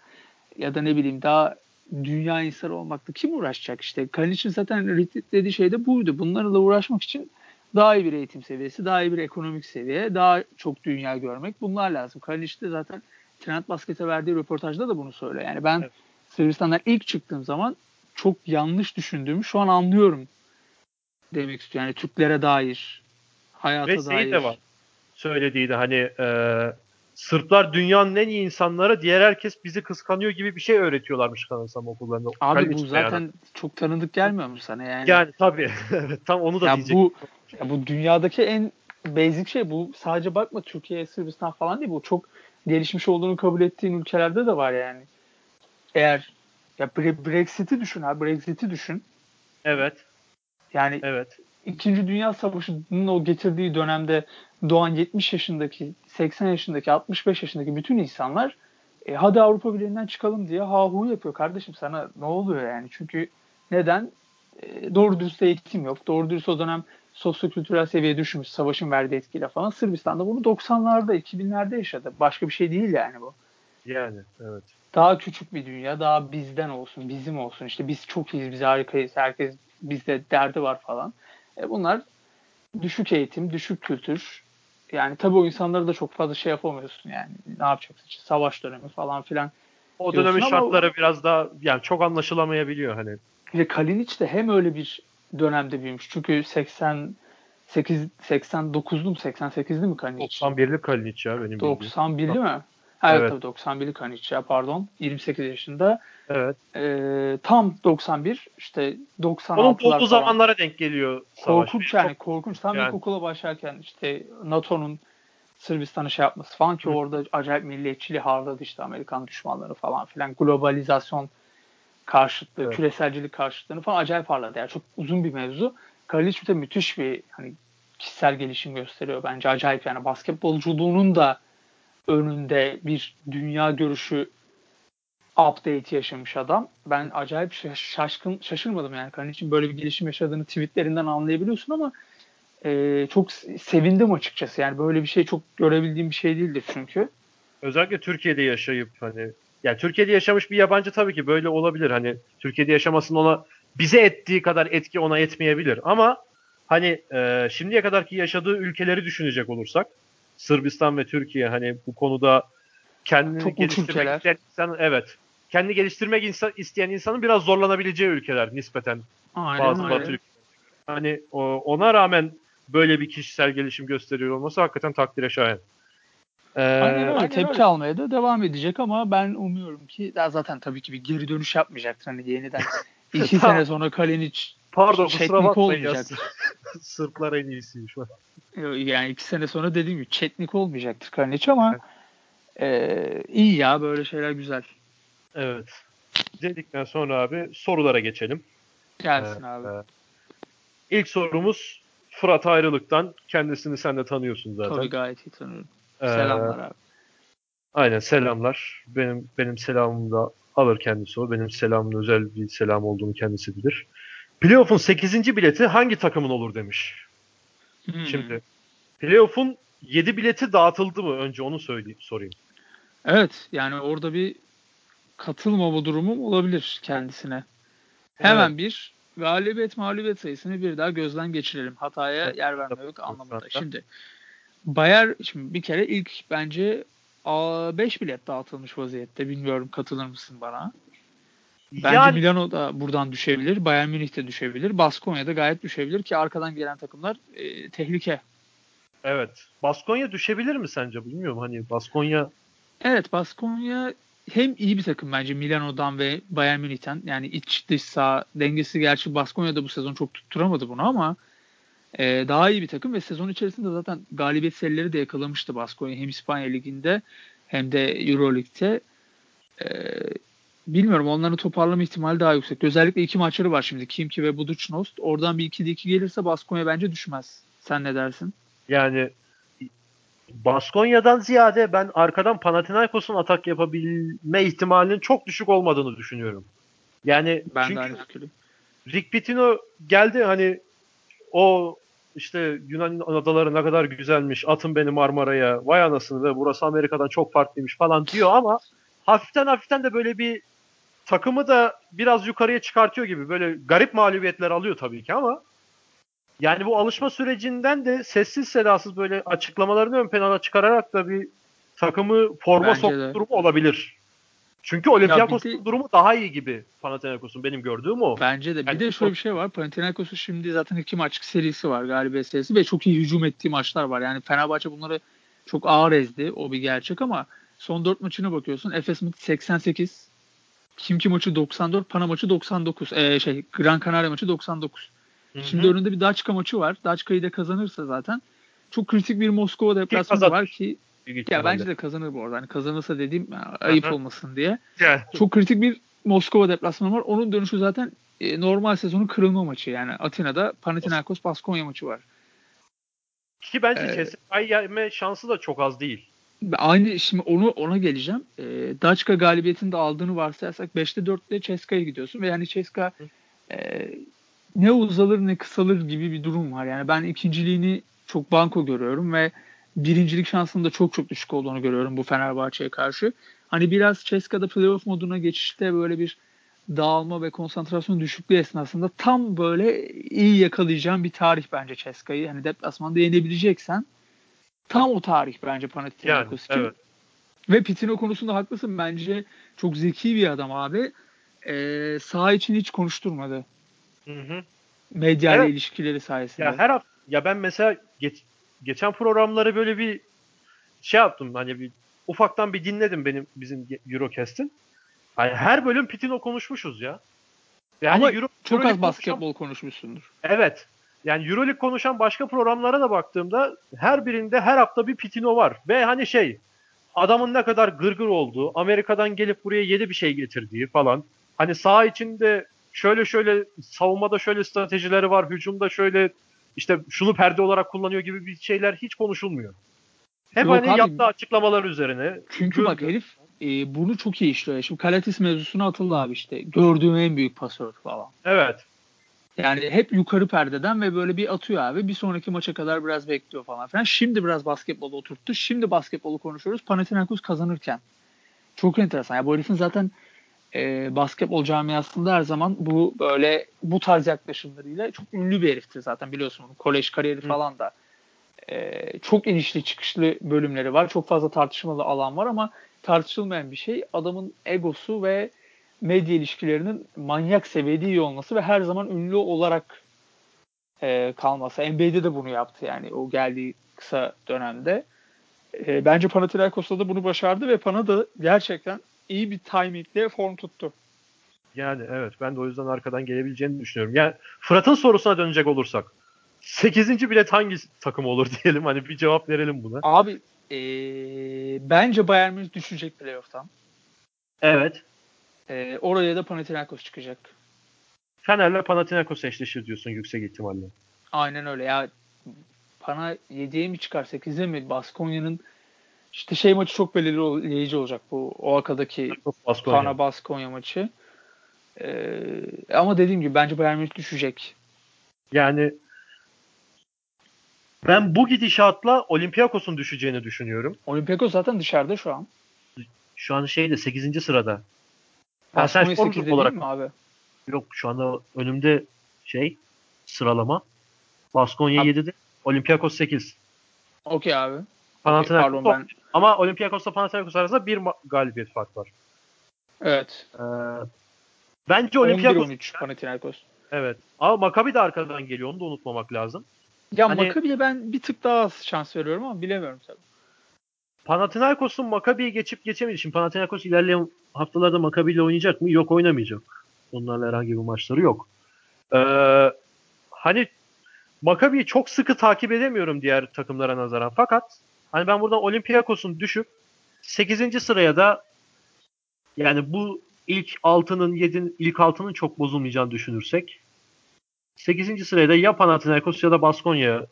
ya da ne bileyim daha dünya insanı olmakla kim uğraşacak işte. Kalinic'in zaten dediği şey de buydu. Bunlarla uğraşmak için daha iyi bir eğitim seviyesi, daha iyi bir ekonomik seviye, daha çok dünya görmek bunlar lazım. Kalinic de zaten Trend Basket'e verdiği röportajda da bunu söylüyor. Yani ben Evet. Sırbistan'dan ilk çıktığım zaman çok yanlış düşündüğümü şu an anlıyorum demek istiyor. Yani Türklere dair, hayata Ve dair. de var. Söylediği de hani e, Sırplar dünyanın en iyi insanları, diğer herkes bizi kıskanıyor gibi bir şey öğretiyorlarmış sanırsam okullarında. Abi Kalinic bu zaten yani. çok tanıdık gelmiyor mu sana yani? Yani tabii. Tam onu da ya diyecek. bu ya bu dünyadaki en basic şey bu. Sadece bakma Türkiye, Sırbistan falan değil bu. Çok gelişmiş olduğunu kabul ettiğin ülkelerde de var yani. Eğer ya Bre- Brexit'i düşün abi, Brexit'i düşün. Evet. Yani Evet. İkinci Dünya Savaşı'nın o getirdiği dönemde doğan 70 yaşındaki, 80 yaşındaki, 65 yaşındaki bütün insanlar e, hadi Avrupa Birliği'nden çıkalım diye ha hu yapıyor kardeşim sana ne oluyor yani? Çünkü Neden? E, doğru dürüst eğitim yok. Doğru dürüst o dönem sosyokültürel seviye düşmüş. Savaşın verdiği etkiyle falan. Sırbistan'da bunu 90'larda, 2000'lerde yaşadı. Başka bir şey değil yani bu. Yani evet. Daha küçük bir dünya, daha bizden olsun, bizim olsun. İşte biz çok iyiyiz, biz harikayız, herkes bizde derdi var falan. E bunlar düşük eğitim, düşük kültür. Yani tabii o insanları da çok fazla şey yapamıyorsun yani. Ne yapacaksın? İşte savaş dönemi falan filan. O dönemin şartları biraz daha yani çok anlaşılamayabiliyor hani. Ve Kalinic de hem öyle bir dönemde büyümüş. Çünkü 88 89'lu mu 88'li mi Kalinic? 91'li Kalinic ya benim 91'li mi? Ha, evet, tabii 91'li Kalinic ya pardon. 28 yaşında. Evet. Ee, tam 91 işte 96'lar Onun olduğu zamanlara denk geliyor savaş. Korkunç yani korkunç. Tam yani. ilkokula başlarken işte NATO'nun Sırbistan'ı şey yapması falan ki Hı. orada acayip milliyetçiliği harladı işte Amerikan düşmanları falan filan. Globalizasyon karşıtlığı, evet. küreselcilik karşıtlığını falan acayip parladı. Yani çok uzun bir mevzu. Karaliç de müthiş bir hani kişisel gelişim gösteriyor bence. Acayip yani basketbolculuğunun da önünde bir dünya görüşü update yaşamış adam. Ben acayip şaşkın şaşırmadım yani Karaliç'in böyle bir gelişim yaşadığını tweetlerinden anlayabiliyorsun ama e, çok sevindim açıkçası. Yani böyle bir şey çok görebildiğim bir şey değildir çünkü. Özellikle Türkiye'de yaşayıp hani yani Türkiye'de yaşamış bir yabancı tabii ki böyle olabilir. Hani Türkiye'de yaşamasının ona bize ettiği kadar etki ona etmeyebilir. Ama hani e, şimdiye kadarki yaşadığı ülkeleri düşünecek olursak Sırbistan ve Türkiye hani bu konuda kendini Çok geliştirmek isteyen insan, evet. Kendi geliştirmek insan, isteyen insanın biraz zorlanabileceği ülkeler nispeten. Aynen bazı öyle. Batı Hani o, ona rağmen böyle bir kişisel gelişim gösteriyor olması hakikaten takdire şayan. Ee, aynen öyle. Tepki öyle. almaya da devam edecek ama ben umuyorum ki daha zaten tabii ki bir geri dönüş yapmayacaktır. Hani yeniden iki sene sonra Kalinic Pardon kusura bakmayın ya. Sırplar en iyisiymiş. Yani iki sene sonra dediğim gibi çetnik olmayacaktır Kalinic ama e, iyi ya böyle şeyler güzel. Evet. Dedikten sonra abi sorulara geçelim. Gelsin ee, abi. E, ilk sorumuz Fırat Ayrılık'tan. Kendisini sen de tanıyorsun zaten. Tabii gayet iyi tanıyorum. Selamlar abi. Aynen selamlar. Benim benim selamımı da alır kendisi o. Benim selamın özel bir selam olduğunu kendisi bilir. Playoff'un 8. bileti hangi takımın olur demiş. Hmm. Şimdi Playoff'un 7 bileti dağıtıldı mı? Önce onu söyleyeyim, sorayım. Evet yani orada bir katılmama durumum olabilir kendisine. Hemen evet. bir galibiyet mağlubiyet sayısını bir daha gözden geçirelim. Hataya evet. yer vermemek anlamında. Şimdi Bayer şimdi bir kere ilk bence 5 bilet dağıtılmış vaziyette. Bilmiyorum katılır mısın bana? Bence yani, Milano da buradan düşebilir. Bayern Münih de düşebilir. Baskonya da gayet düşebilir ki arkadan gelen takımlar e, tehlike. Evet. Baskonya düşebilir mi sence? Bilmiyorum hani Baskonya Evet Baskonya hem iyi bir takım bence Milano'dan ve Bayern Münih'ten. Yani iç dış sağ dengesi gerçi Baskonya'da bu sezon çok tutturamadı bunu ama e, daha iyi bir takım ve sezon içerisinde zaten galibiyet serileri de yakalamıştı Baskonya hem İspanya Ligi'nde hem de Euro Lig'de. E, bilmiyorum onların toparlama ihtimali daha yüksek. Özellikle iki maçları var şimdi Kimki ve Budućnost. Oradan bir 2'de 2 gelirse Baskonya bence düşmez. Sen ne dersin? Yani Baskonya'dan ziyade ben arkadan Panathinaikos'un atak yapabilme ihtimalinin çok düşük olmadığını düşünüyorum. Yani ben çünkü de aynı fikrim. Rick Pitino geldi hani o işte Yunan adaları ne kadar güzelmiş, atın beni Marmara'ya, vay anasını ve burası Amerika'dan çok farklıymış falan diyor ama hafiften hafiften de böyle bir takımı da biraz yukarıya çıkartıyor gibi. Böyle garip mağlubiyetler alıyor tabii ki ama yani bu alışma sürecinden de sessiz sedasız böyle açıklamalarını ön plana çıkararak da bir takımı forma sokma durumu olabilir. Çünkü Olympiakos'un de, durumu daha iyi gibi Panathinaikos'un benim gördüğüm o. Bence de. Bir yani, de şöyle bir şey var. Panathinaikos'un şimdi zaten iki maçlık serisi var galibiyet serisi ve çok iyi hücum ettiği maçlar var. Yani Fenerbahçe bunları çok ağır ezdi. O bir gerçek ama son dört maçına bakıyorsun. Efes maçı 88, Kimki maçı 94, Pana maçı 99. Ee, şey Gran Canaria maçı 99. Hı-hı. Şimdi önünde bir Daçka maçı var. Daçka'yı da kazanırsa zaten çok kritik bir Moskova deplasmanı var ki ya bence de kazanır bu arada. Hani kazanırsa dediğim ayıp Aha. olmasın diye. Yani. Çok kritik bir Moskova deplasmanı var. Onun dönüşü zaten e, normal sezonun kırılma maçı. Yani Atina'da Panathinaikos Baskonya maçı var. Ki bence ee, Ceska'yı yenme şansı da çok az değil. Aynı şimdi onu ona geleceğim. E, Daçka galibiyetini de aldığını varsayarsak 5'te 4'te Ceska'ya gidiyorsun ve yani Ceska e, ne uzalır ne kısalır gibi bir durum var. Yani ben ikinciliğini çok banko görüyorum ve birincilik şansının da çok çok düşük olduğunu görüyorum bu Fenerbahçe'ye karşı. Hani biraz Ceska'da playoff moduna geçişte böyle bir dağılma ve konsantrasyon düşüklüğü esnasında tam böyle iyi yakalayacağım bir tarih bence Ceska'yı. Hani deplasmanda yenebileceksen tam o tarih bence Panathinaikos yani, için. Evet. Ve Pitino konusunda haklısın. Bence çok zeki bir adam abi. Ee, sağ için hiç konuşturmadı. Hı hı. Medya evet. ilişkileri sayesinde. Ya her hafta, ya ben mesela geç, geçen programları böyle bir şey yaptım. Hani bir ufaktan bir dinledim benim bizim Eurocast'in. Hani her bölüm Pitino konuşmuşuz ya. Yani Ama Euro, çok Euroleague az basketbol konuşmuşsundur. Evet. Yani Euroleague konuşan başka programlara da baktığımda her birinde her hafta bir Pitino var. Ve hani şey adamın ne kadar gırgır olduğu, Amerika'dan gelip buraya yeni bir şey getirdiği falan. Hani sağ içinde şöyle şöyle savunmada şöyle stratejileri var, hücumda şöyle işte şunu perde olarak kullanıyor gibi bir şeyler hiç konuşulmuyor. Hep Yok hani abi, yaptığı açıklamalar üzerine. Çünkü bak herif e, bunu çok iyi işliyor. Şimdi Kalatis mevzusuna atıldı abi işte. Gördüğüm en büyük pasör falan. Evet. Yani hep yukarı perdeden ve böyle bir atıyor abi. Bir sonraki maça kadar biraz bekliyor falan filan. Şimdi biraz basketbolu oturttu. Şimdi basketbolu konuşuyoruz. Panathinaikos kazanırken. Çok enteresan. Ya bu herifin zaten e, basketbol camiasında her zaman bu böyle bu tarz yaklaşımlarıyla çok ünlü bir heriftir zaten biliyorsun. Kolej kariyeri Hı. falan da e, çok inişli çıkışlı bölümleri var. Çok fazla tartışmalı alan var ama tartışılmayan bir şey adamın egosu ve medya ilişkilerinin manyak seviyede iyi olması ve her zaman ünlü olarak e, kalması. NBA'de de bunu yaptı yani o geldiği kısa dönemde. E, bence Panathinaikos'ta da bunu başardı ve Pana da gerçekten iyi bir timingle form tuttu. Yani evet ben de o yüzden arkadan gelebileceğini düşünüyorum. Yani Fırat'ın sorusuna dönecek olursak 8. bilet hangi takım olur diyelim hani bir cevap verelim buna. Abi ee, bence Bayern Münih düşecek playoff'tan. Evet. Ee, oraya da Panathinaikos çıkacak. Fener'le Panathinaikos eşleşir diyorsun yüksek ihtimalle. Aynen öyle ya. Pana 7'ye mi çıkar 8'e mi? Baskonya'nın işte şey maçı çok belirleyici olacak bu Oaka'daki Baskonya. Pana Baskonya maçı. Ee, ama dediğim gibi bence Bayern Münih düşecek. Yani ben bu gidişatla Olympiakos'un düşeceğini düşünüyorum. Olympiakos zaten dışarıda şu an. Şu an şeyde 8. sırada. Baskonya 8'de olarak, değil mi abi? Yok şu anda önümde şey sıralama. Baskonya abi. 7'de. Olympiakos 8. Okey abi. Panathinaikos okay, ben... Ama Olympiakos'la Panathinaikos arasında bir galibiyet fark var. Evet. Ee, bence Olympiakos 11-13 Panathinaikos. Evet. Ama Maccabi de arkadan geliyor. Onu da unutmamak lazım. Ya hani, Maccabi'ye ben bir tık daha az şans veriyorum ama bilemiyorum tabii. Panathinaikos'un Maccabi'yi geçip geçemedi. Şimdi Panathinaikos ilerleyen haftalarda Maccabi ile oynayacak mı? Yok oynamayacak. Onlarla herhangi bir maçları yok. Ee, hani Maccabi'yi çok sıkı takip edemiyorum diğer takımlara nazaran. Fakat hani ben buradan Olympiakos'un düşüp 8. sıraya da yani bu ilk 6'nın 7'nin ilk 6'nın çok bozulmayacağını düşünürsek 8. sıraya da ya Panathinaikos ya da Baskonya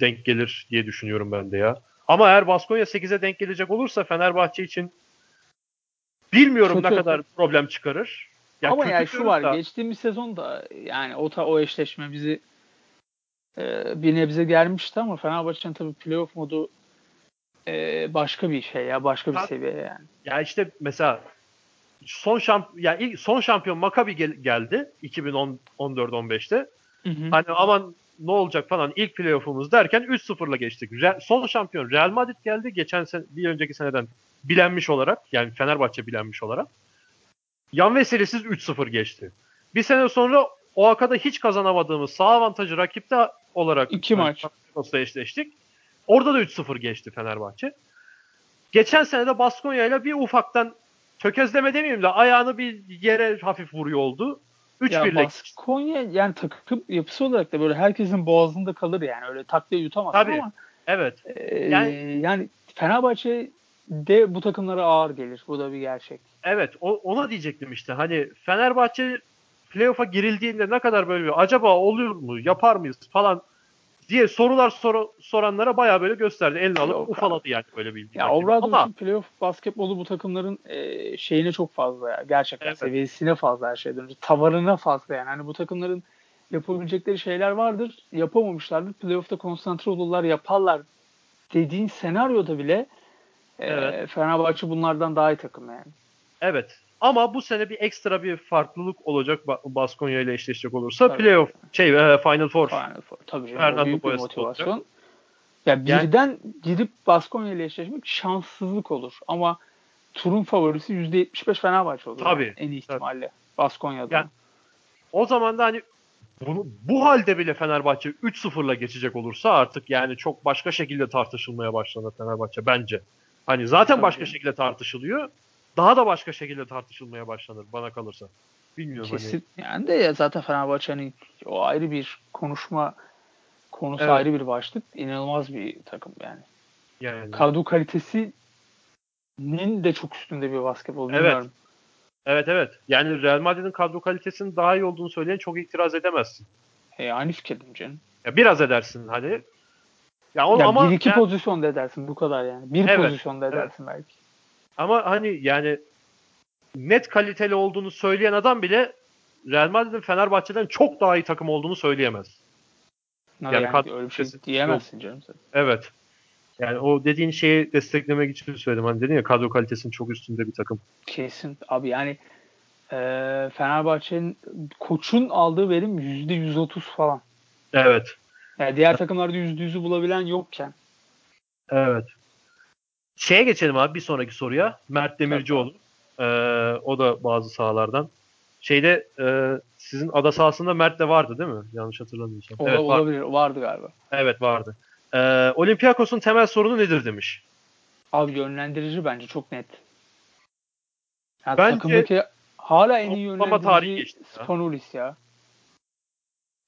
denk gelir diye düşünüyorum ben de ya. Ama eğer Baskonya 8'e denk gelecek olursa Fenerbahçe için bilmiyorum kötü. ne kadar problem çıkarır. Ya Ama yani şu var da... geçtiğimiz sezonda yani o ta, o eşleşme bizi e, bir nebze gelmişti ama Fenerbahçe'nin tabii playoff modu e, başka bir şey ya başka bir ha, seviye yani. Ya işte mesela son şamp ya ilk son şampiyon Maccabi gel- geldi 2014-15'te. Hı hı. Hani aman ne olacak falan ilk playoff'umuz derken 3-0'la geçtik. Re- son şampiyon Real Madrid geldi. Geçen sene, bir önceki seneden bilenmiş olarak yani Fenerbahçe bilenmiş olarak. Yan vesilesiz 3-0 geçti. Bir sene sonra OAK'da hiç kazanamadığımız sağ avantajı rakipte olarak iki maç eşleştik. Orada da 3-0 geçti Fenerbahçe. Geçen sene de Baskonya ile bir ufaktan tökezleme demeyeyim de ayağını bir yere hafif vuruyor oldu. 3-1'lik. Baskonya yani takım yapısı olarak da böyle herkesin boğazında kalır yani. Öyle taktiğe yutamaz Tabii. ama. Evet. E, yani, yani Fenerbahçe de bu takımlara ağır gelir. Bu da bir gerçek. Evet. O, ona diyecektim işte. Hani Fenerbahçe playoff'a girildiğinde ne kadar böyle bir acaba oluyor mu yapar mıyız falan diye sorular sor, soranlara bayağı böyle gösterdi. Elini alıp Yok ufaladı yani böyle bir. Ya Obradoviç'in playoff basketbolu bu takımların e, şeyine çok fazla ya. Gerçekten Evet. seviyesine fazla her şeyden önce. Tavarına fazla yani. Hani bu takımların yapabilecekleri şeyler vardır. Yapamamışlardır. Playoff'ta konsantre olurlar, yaparlar dediğin senaryoda bile e, Evet. Fenerbahçe bunlardan daha iyi takım yani. Evet. Ama bu sene bir ekstra bir farklılık olacak Ba- Baskonya ile eşleşecek olursa Tabii. playoff şey e, Final Four. Final Four. Tabii. Fernando büyük bir motivasyon. Ya Yani- birden girip Baskonya ile eşleşmek şanssızlık olur. Ama turun favorisi %75 Fenerbahçe olur. Tabii, yani en iyi ihtimalle. Baskonya'da. Yani- O zaman da hani bunu, bu halde bile Fenerbahçe 3-0'la geçecek olursa artık yani çok başka şekilde tartışılmaya başlanır Fenerbahçe bence. Hani zaten Tabii başka şekilde tartışılıyor. Daha da başka şekilde tartışılmaya başlanır bana kalırsa. Bilmiyorum hani. Kesin. Yani de ya zaten Fenerbahçe hani o ayrı bir konuşma konusu Evet. ayrı bir başlık. İnanılmaz bir takım yani. Yani. Kadro kalitesinin de çok üstünde bir basketbol. Evet. Bilmiyorum. Evet evet. Yani Real Madrid'in kadro kalitesinin daha iyi olduğunu söyleyen çok itiraz edemezsin. E, aynı fikirdim canım. Ya biraz edersin hani. Ya, o, Ya ama bir iki yani- pozisyonda edersin bu kadar yani. Bir Evet, pozisyonda evet. edersin belki. Ama hani yani net kaliteli olduğunu söyleyen adam bile Real Madrid'in Fenerbahçe'den çok daha iyi takım olduğunu söyleyemez. Yani, Yani kadro öyle bir şey diyemezsin canım sen. Evet. Yani o dediğin şeyi desteklemek için söyledim. Hani dedin ya kadro kalitesinin çok üstünde bir takım. Kesin. Abi yani e, Fenerbahçe'nin koçun aldığı verim %130 falan. Evet. Yani diğer takımlarda %100'ü bulabilen yokken. Evet. Şeye geçelim abi bir sonraki soruya. Mert Demircioğlu. Ee, o da bazı sahalardan. Şeyde e, sizin ada sahasında Mert de vardı değil mi? Yanlış hatırlamıyorsam. Ola, evet, olabilir. Vardı galiba. evet vardı. Ee, Olympiakos'un temel sorunu nedir demiş. Abi yönlendirici bence çok net. Yani Bence- takımdaki hala en iyi yönlendirici geçti ya. Spanulis ya.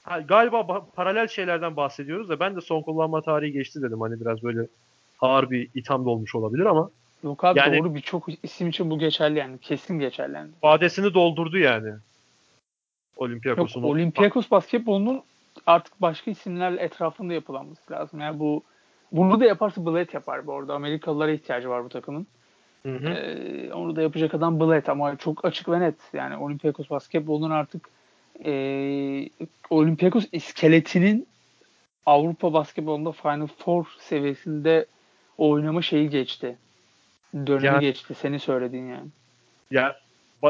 Ha, galiba ba- paralel şeylerden bahsediyoruz da ben de son kullanma tarihi geçti dedim. Hani biraz böyle ağır bir itham da olmuş olabilir ama Yok abi Yani- doğru birçok isim için bu geçerli yani. Kesin geçerli yani. vadesini doldurdu yani. Yok Olympiakos'un. Olympiakos basketbolunun artık başka isimlerle etrafında yapılanması lazım. Yani bu bunu da yaparsa Bled yapar bu arada. Amerikalılara ihtiyacı var bu takımın. Hı hı. Ee, onu da yapacak adam Bled ama çok açık ve net. Yani Olympiakos basketbolunun artık e, Olympiakos iskeletinin Avrupa basketbolunda Final Four seviyesinde oynama şeyi geçti. Dönemi Yani- geçti. Senin söylediğin yani. Ya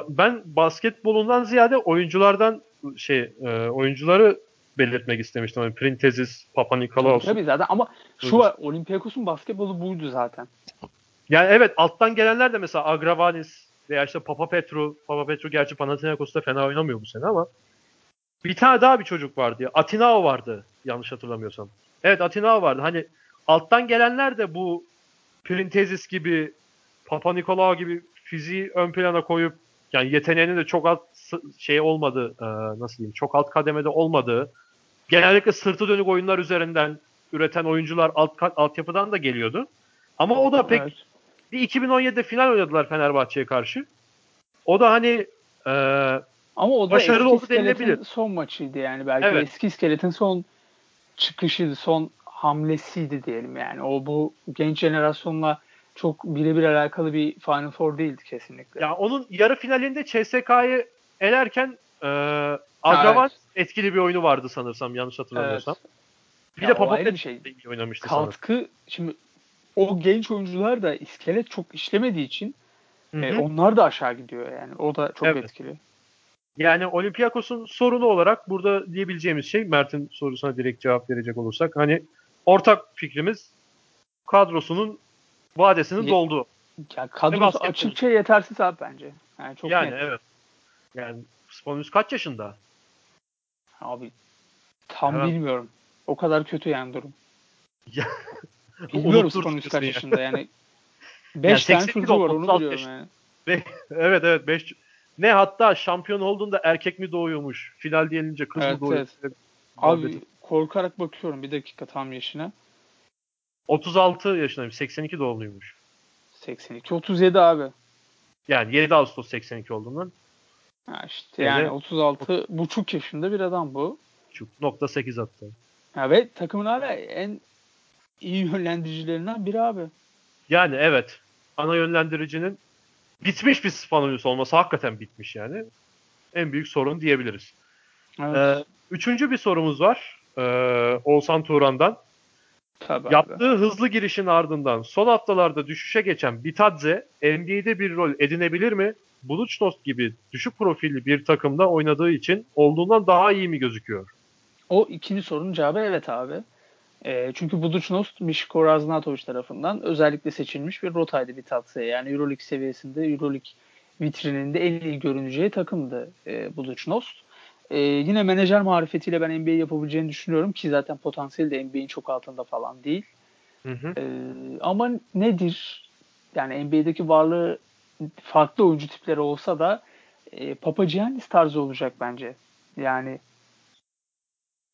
ben basketbolundan ziyade oyunculardan şey e, oyuncuları belirtmek istemiştim. Hani Printezis, Papa Nikolaos. Tabii zaten ama şu var Olympiakos'un basketbolu buydu zaten. Yani evet alttan gelenler de mesela Agravanis veya işte Papa Petru. Papa Petru gerçi Panathinaikos'ta fena oynamıyor bu sene ama bir tane daha bir çocuk vardı. ya. Atinao vardı yanlış hatırlamıyorsam. Evet Atinao vardı. Hani alttan gelenler de bu Printezis gibi Papa Nikolaou gibi fiziği ön plana koyup yani yeteneğinin de çok alt şey olmadı e, nasıl diyeyim çok alt kademede olmadığı genellikle sırtı dönük oyunlar üzerinden üreten oyuncular alt altyapıdan da geliyordu. Ama o da pek Evet. bir 2017'de final oynadılar Fenerbahçe'ye karşı. O da hani e, Ama o da Başarılı oldu denilebilir. son maçıydı yani. Belki Evet. eski iskeletin son çıkışıydı, son hamlesiydi diyelim yani. O bu genç jenerasyonla çok birebir alakalı bir Final Four değildi kesinlikle. ya onun yarı finalinde CSK'yı elerken e, Agravan etkili bir oyunu vardı sanırsam yanlış hatırlamıyorsam. Bir Ya de o Papa ayrı bir şey. iyi oynamıştı sanırım. Katkı şimdi o genç oyuncular da iskelet çok işlemediği için e, onlar da aşağı gidiyor yani. O da çok Evet. etkili. Yani Olympiakos'un sorunu olarak burada diyebileceğimiz şey Mert'in sorusuna direkt cevap verecek olursak hani ortak fikrimiz kadrosunun vadesinin Ye- dolduğu. Ya kadrosu açıkça yetersiz abi bence. Yani çok yani net. evet. Yani Spanulis kaç yaşında? Abi tam Evet. bilmiyorum. O kadar kötü yani durum. Ya, Bilmiyorum Spanulis kaç ya. yaşında yani. 5 Yani tane 82 çocuğu var onu 36 biliyorum yaş- yani. evet evet 5 ne hatta şampiyon olduğunda erkek mi doğuyormuş? Final diyelince kız Evet, mı doğuyor? Abi korkarak bakıyorum bir dakika tam yaşına. 36 yaşındaymış. 82 doğumluymuş. 82 37 abi. Yani 7 Ağustos 82 olduğundan Ha işte Evet. yani 36 buçuk yaşında bir adam bu. çok nokta 8 attı. Ya ve takımın hala en iyi yönlendiricilerinden biri abi. Yani evet. Ana yönlendiricinin bitmiş bir Spanolis olması hakikaten bitmiş yani. En büyük sorun diyebiliriz. Evet. Ee, üçüncü bir sorumuz var. Ee, Oğuzhan Turan'dan. Tabii Yaptığı abi. hızlı girişin ardından son haftalarda düşüşe geçen Bitadze NBA'de bir rol edinebilir mi? Buluçnost gibi düşük profilli bir takımda oynadığı için olduğundan daha iyi mi gözüküyor? O ikinci sorunun cevabı evet abi. E, çünkü Budućnost Mişko Raznatovic tarafından özellikle seçilmiş bir rotaydı Bitadze'ye. Yani Euroleague seviyesinde Euroleague vitrininde en iyi görüneceği takımdı e, Budućnost. E, yine menajer marifetiyle ben NBA yapabileceğini düşünüyorum ki zaten potansiyeli de NBA'in çok altında falan değil. Hı hı. E, ama nedir? Yani NBA'deki varlığı farklı oyuncu tipleri olsa da e, Papagiannis tarzı olacak bence. Yani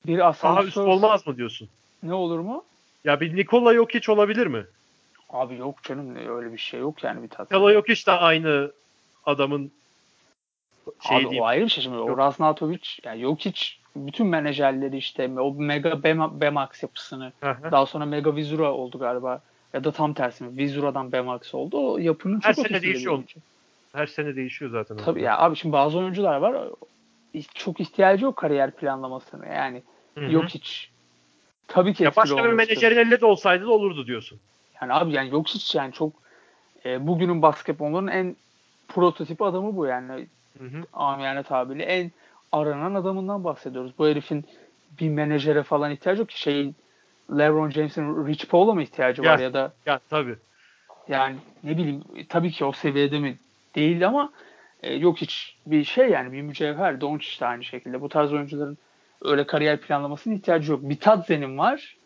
bir asansör... Daha üst olmaz mı diyorsun? Ne olur mu? Ya bir Nikola Jokic olabilir mi? Abi yok canım öyle bir şey yok yani bir tat. Nikola Jokic de aynı adamın şey Abi diyeyim. o ayrı bir şey şimdi. O Raznatovic yani Jokic bütün menajerleri işte o Mega Bemax yapısını Aha. daha sonra Mega Vizura oldu galiba ya da tam tersi mi? Vizura'dan Bemax oldu. O yapının Her çok sene değişiyor. Her sene değişiyor zaten. Tabii ya abi şimdi bazı oyuncular var çok ihtiyacı yok kariyer planlamasına yani. Hı-hı. Jokic tabii ki ya başka bir menajerin elinde de olsaydı da olurdu diyorsun. Yani abi yani Jokic yani çok e, bugünün basketbolunun en prototip adamı bu yani. Hı hı. Amiyane tabiriyle en aranan adamından bahsediyoruz. Bu herifin bir menajere falan ihtiyacı yok ki şeyin LeBron James'in Rich Paul'a mı ihtiyacı var ya, da ya tabii. Yani ne bileyim tabii ki o seviyede mi değil ama e, yok hiç bir şey yani bir mücevher. Doncic de aynı şekilde. Bu tarz oyuncuların öyle kariyer planlamasının ihtiyacı yok. Bir Tadze'nin var.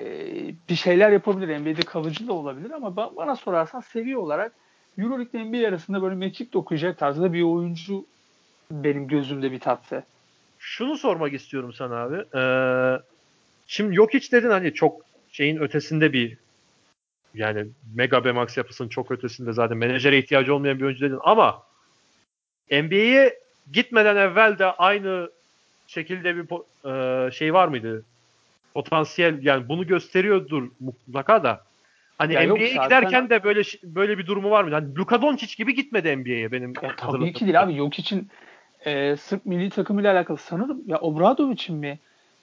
E, bir şeyler yapabilir. NBA'de kalıcı da olabilir ama bana sorarsan seviye olarak Euroleague NBA arasında böyle mekik dokuyacak tarzda bir oyuncu benim gözümde bir tatse. Şunu sormak istiyorum sana abi. Ee, şimdi yok hiç dedin hani çok şeyin ötesinde bir yani Mega Bemax yapısının çok ötesinde zaten menajere ihtiyacı olmayan bir oyuncu dedin ama NBA'ye gitmeden evvel de aynı şekilde bir e, şey var mıydı? Potansiyel yani bunu gösteriyordur mutlaka da. Hani ya NBA'ye zaten... giderken de böyle böyle bir durumu var mı? Hani Luka Doncic gibi gitmedi NBA'ye benim. Ya, tabii ki değil abi. Yok için e, Sırp milli takımıyla alakalı sanırım ya Obradovic'in mi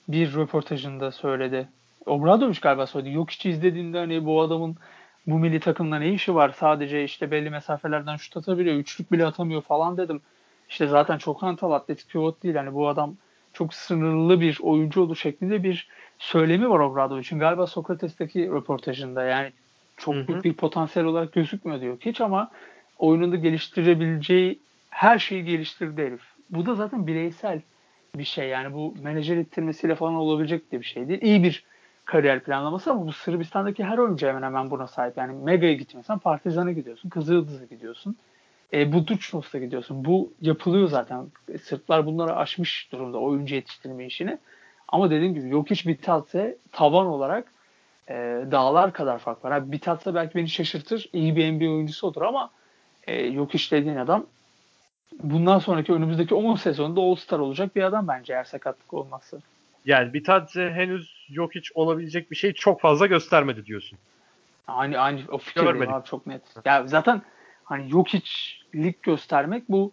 bir röportajında söyledi. Obradovic galiba söyledi. Yok hiç izlediğinde hani bu adamın bu milli takımda ne işi var? Sadece işte belli mesafelerden şut atabiliyor. Üçlük bile atamıyor falan dedim. İşte zaten çok hantal atletik pivot değil. Hani bu adam çok sınırlı bir oyuncu olur şeklinde bir söylemi var Obradovic'in. Galiba Sokrates'teki röportajında yani çok büyük bir potansiyel olarak gözükmüyor diyor hiç ama oyununda geliştirebileceği her şeyi geliştirdi herif. Bu da zaten bireysel bir şey yani bu menajer ittirmesiyle falan olabilecek de bir şey değil. İyi bir kariyer planlaması ama bu Sırbistan'daki her oyuncu hemen hemen buna sahip. Yani Mega'ya gitmiyorsan Partizan'a gidiyorsun, Kızıldız'a gidiyorsun. E, bu Duçnos'ta gidiyorsun. Bu yapılıyor zaten. E, Sırplar bunları aşmış durumda oyuncu yetiştirme işini. Ama dediğim gibi yok hiç Bitatse taban olarak e, dağlar kadar fark var. Yani Bitatse belki beni şaşırtır. İyi bir NBA oyuncusu olur ama e, yok hiç dediğin adam bundan sonraki önümüzdeki 10 sezonda All-Star olacak bir adam bence eğer sakatlık olmazsa. Yani Bitadze henüz yok hiç olabilecek bir şey çok fazla göstermedi diyorsun. Aynı aynı o fikir abi çok net. Ya zaten hani yok hiç lig göstermek bu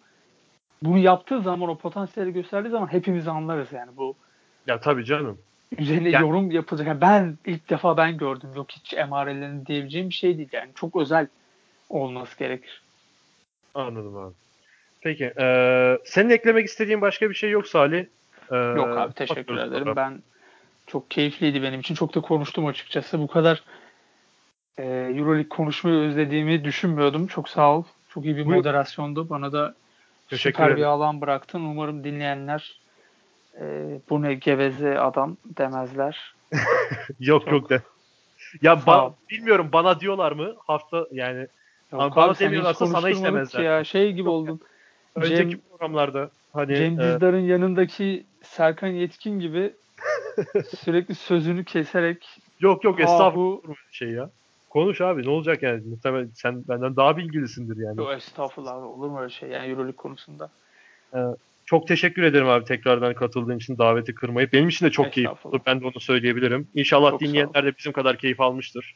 bunu yaptığı zaman o potansiyeli gösterdiği zaman hepimiz anlarız yani bu. Ya tabii canım. Üzerine yani, yorum yapılacak. Yani ben ilk defa ben gördüm. Yok hiç emarelerini diyebileceğim bir şey değil yani. Çok özel olması gerekir. Anladım abi. Peki. E, senin eklemek istediğin başka bir şey yok Salih. E, yok abi teşekkür ederim. Sonra. Ben çok keyifliydi benim için. Çok da konuştum açıkçası. Bu kadar e, Euroleague konuşmayı özlediğimi düşünmüyordum. Çok sağ ol. Çok iyi bir Buyur. moderasyondu. Bana da Teşekkür süper ederim. bir alan bıraktın. Umarım dinleyenler e, bu ne geveze adam demezler. yok Çok. yok de. Ya ba- bilmiyorum bana diyorlar mı hafta yani Yok, bana abi, demiyorlarsa sana istemezler. Ya şey gibi oldun. Önceki Cem, programlarda hani Cem e, Dizdar'ın yanındaki Serkan Yetkin gibi sürekli sözünü keserek Yok yok estağfurullah şey ya. Konuş abi ne olacak yani muhtemelen sen benden daha bilgilisindir yani. Yok estağfurullah abi olur mu öyle şey yani Euroleague konusunda. Çok teşekkür ederim abi tekrardan katıldığın için daveti kırmayıp. Benim için de çok keyif oldu. Ben de onu söyleyebilirim. İnşallah çok dinleyenler de bizim kadar keyif almıştır.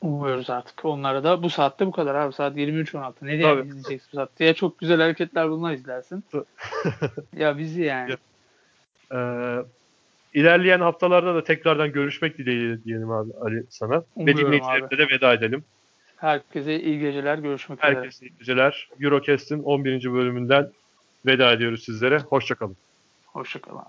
Umuyoruz artık. Onlara da bu saatte bu kadar abi. Saat 23.16. Ne diye izleyeceksin bu saatte? Ya çok güzel hareketler bunlar izlersin. ya bizi yani. Ee, ilerleyen haftalarda da tekrardan görüşmek dileğiyle diyelim abi Ali sana. Umuyorum Ve de veda edelim. Herkese iyi geceler. Görüşmek Herkese üzere. Herkese iyi geceler. Eurocast'in 11. bölümünden veda ediyoruz sizlere. Hoşçakalın. Hoşçakalın.